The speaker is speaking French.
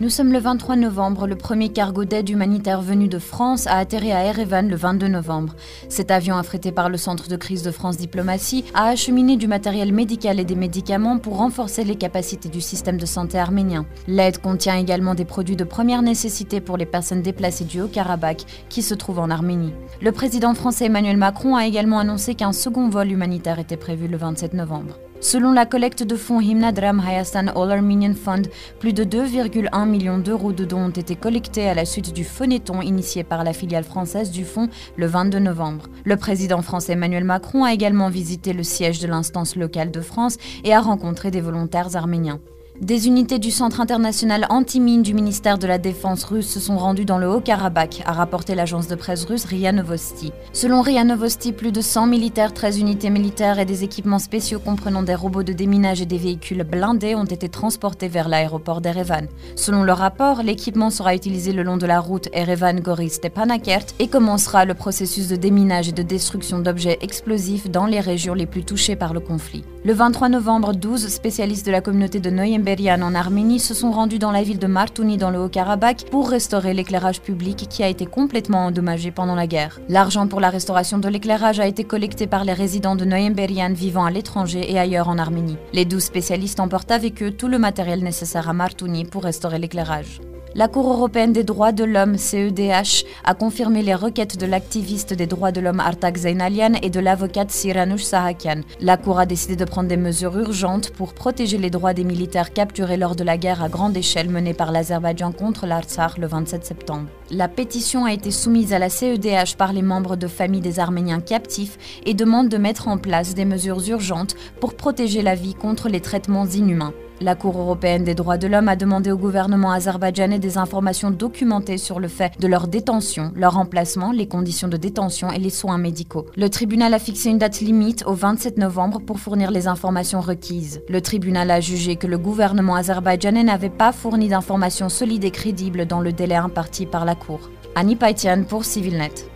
Nous sommes le 23 novembre. Le premier cargo d'aide humanitaire venu de France a atterri à Erevan le 22 novembre. Cet avion, affrété par le Centre de crise de France Diplomatie, a acheminé du matériel médical et des médicaments pour renforcer les capacités du système de santé arménien. L'aide contient également des produits de première nécessité pour les personnes déplacées du Haut-Karabakh qui se trouvent en Arménie. Le président français Emmanuel Macron a également annoncé qu'un second vol humanitaire était prévu le 27 novembre. Selon la collecte de fonds Himnadram Hayastan All Armenian Fund, plus de 2,1 millions d'euros de dons ont été collectés à la suite du phonéton initié par la filiale française du fonds le 22 novembre. Le président français Emmanuel Macron a également visité le siège de l'instance locale de France et a rencontré des volontaires arméniens. Des unités du Centre international anti-mine du ministère de la Défense russe se sont rendues dans le Haut-Karabakh, a rapporté l'agence de presse russe RIA Novosti. Selon RIA Novosti, plus de 100 militaires, 13 unités militaires et des équipements spéciaux comprenant des robots de déminage et des véhicules blindés ont été transportés vers l'aéroport d'Erevan. Selon le rapport, l'équipement sera utilisé le long de la route Erevan-Gori-Stepanakert et commencera le processus de déminage et de destruction d'objets explosifs dans les régions les plus touchées par le conflit. Le 23 novembre, 12 spécialistes de la communauté de En Arménie se sont rendus dans la ville de Martouni dans le Haut-Karabakh pour restaurer l'éclairage public qui a été complètement endommagé pendant la guerre. L'argent pour la restauration de l'éclairage a été collecté par les résidents de Noyemberian vivant à l'étranger et ailleurs en Arménie. Les 12 spécialistes emportent avec eux tout le matériel nécessaire à Martouni pour restaurer l'éclairage. La Cour européenne des droits de l'homme, CEDH, a confirmé les requêtes de l'activiste des droits de l'homme Artak Zainalian et de l'avocate Siranush Sahakian. La Cour a décidé de prendre des mesures urgentes pour protéger les droits des militaires capturés lors de la guerre à grande échelle menée par l'Azerbaïdjan contre l'Artsakh le 27 septembre. La pétition a été soumise à la CEDH par les membres de familles des Arméniens captifs et demande de mettre en place des mesures urgentes pour protéger la vie contre les traitements inhumains. La Cour européenne des droits de l'homme a demandé au gouvernement azerbaïdjanais des informations documentées sur le fait de leur détention, leur emplacement, les conditions de détention et les soins médicaux. Le tribunal a fixé une date limite au 27 novembre pour fournir les informations requises. Le tribunal a jugé que le gouvernement azerbaïdjanais n'avait pas fourni d'informations solides et crédibles dans le délai imparti par la Cour. Annie Paitian pour CivilNet.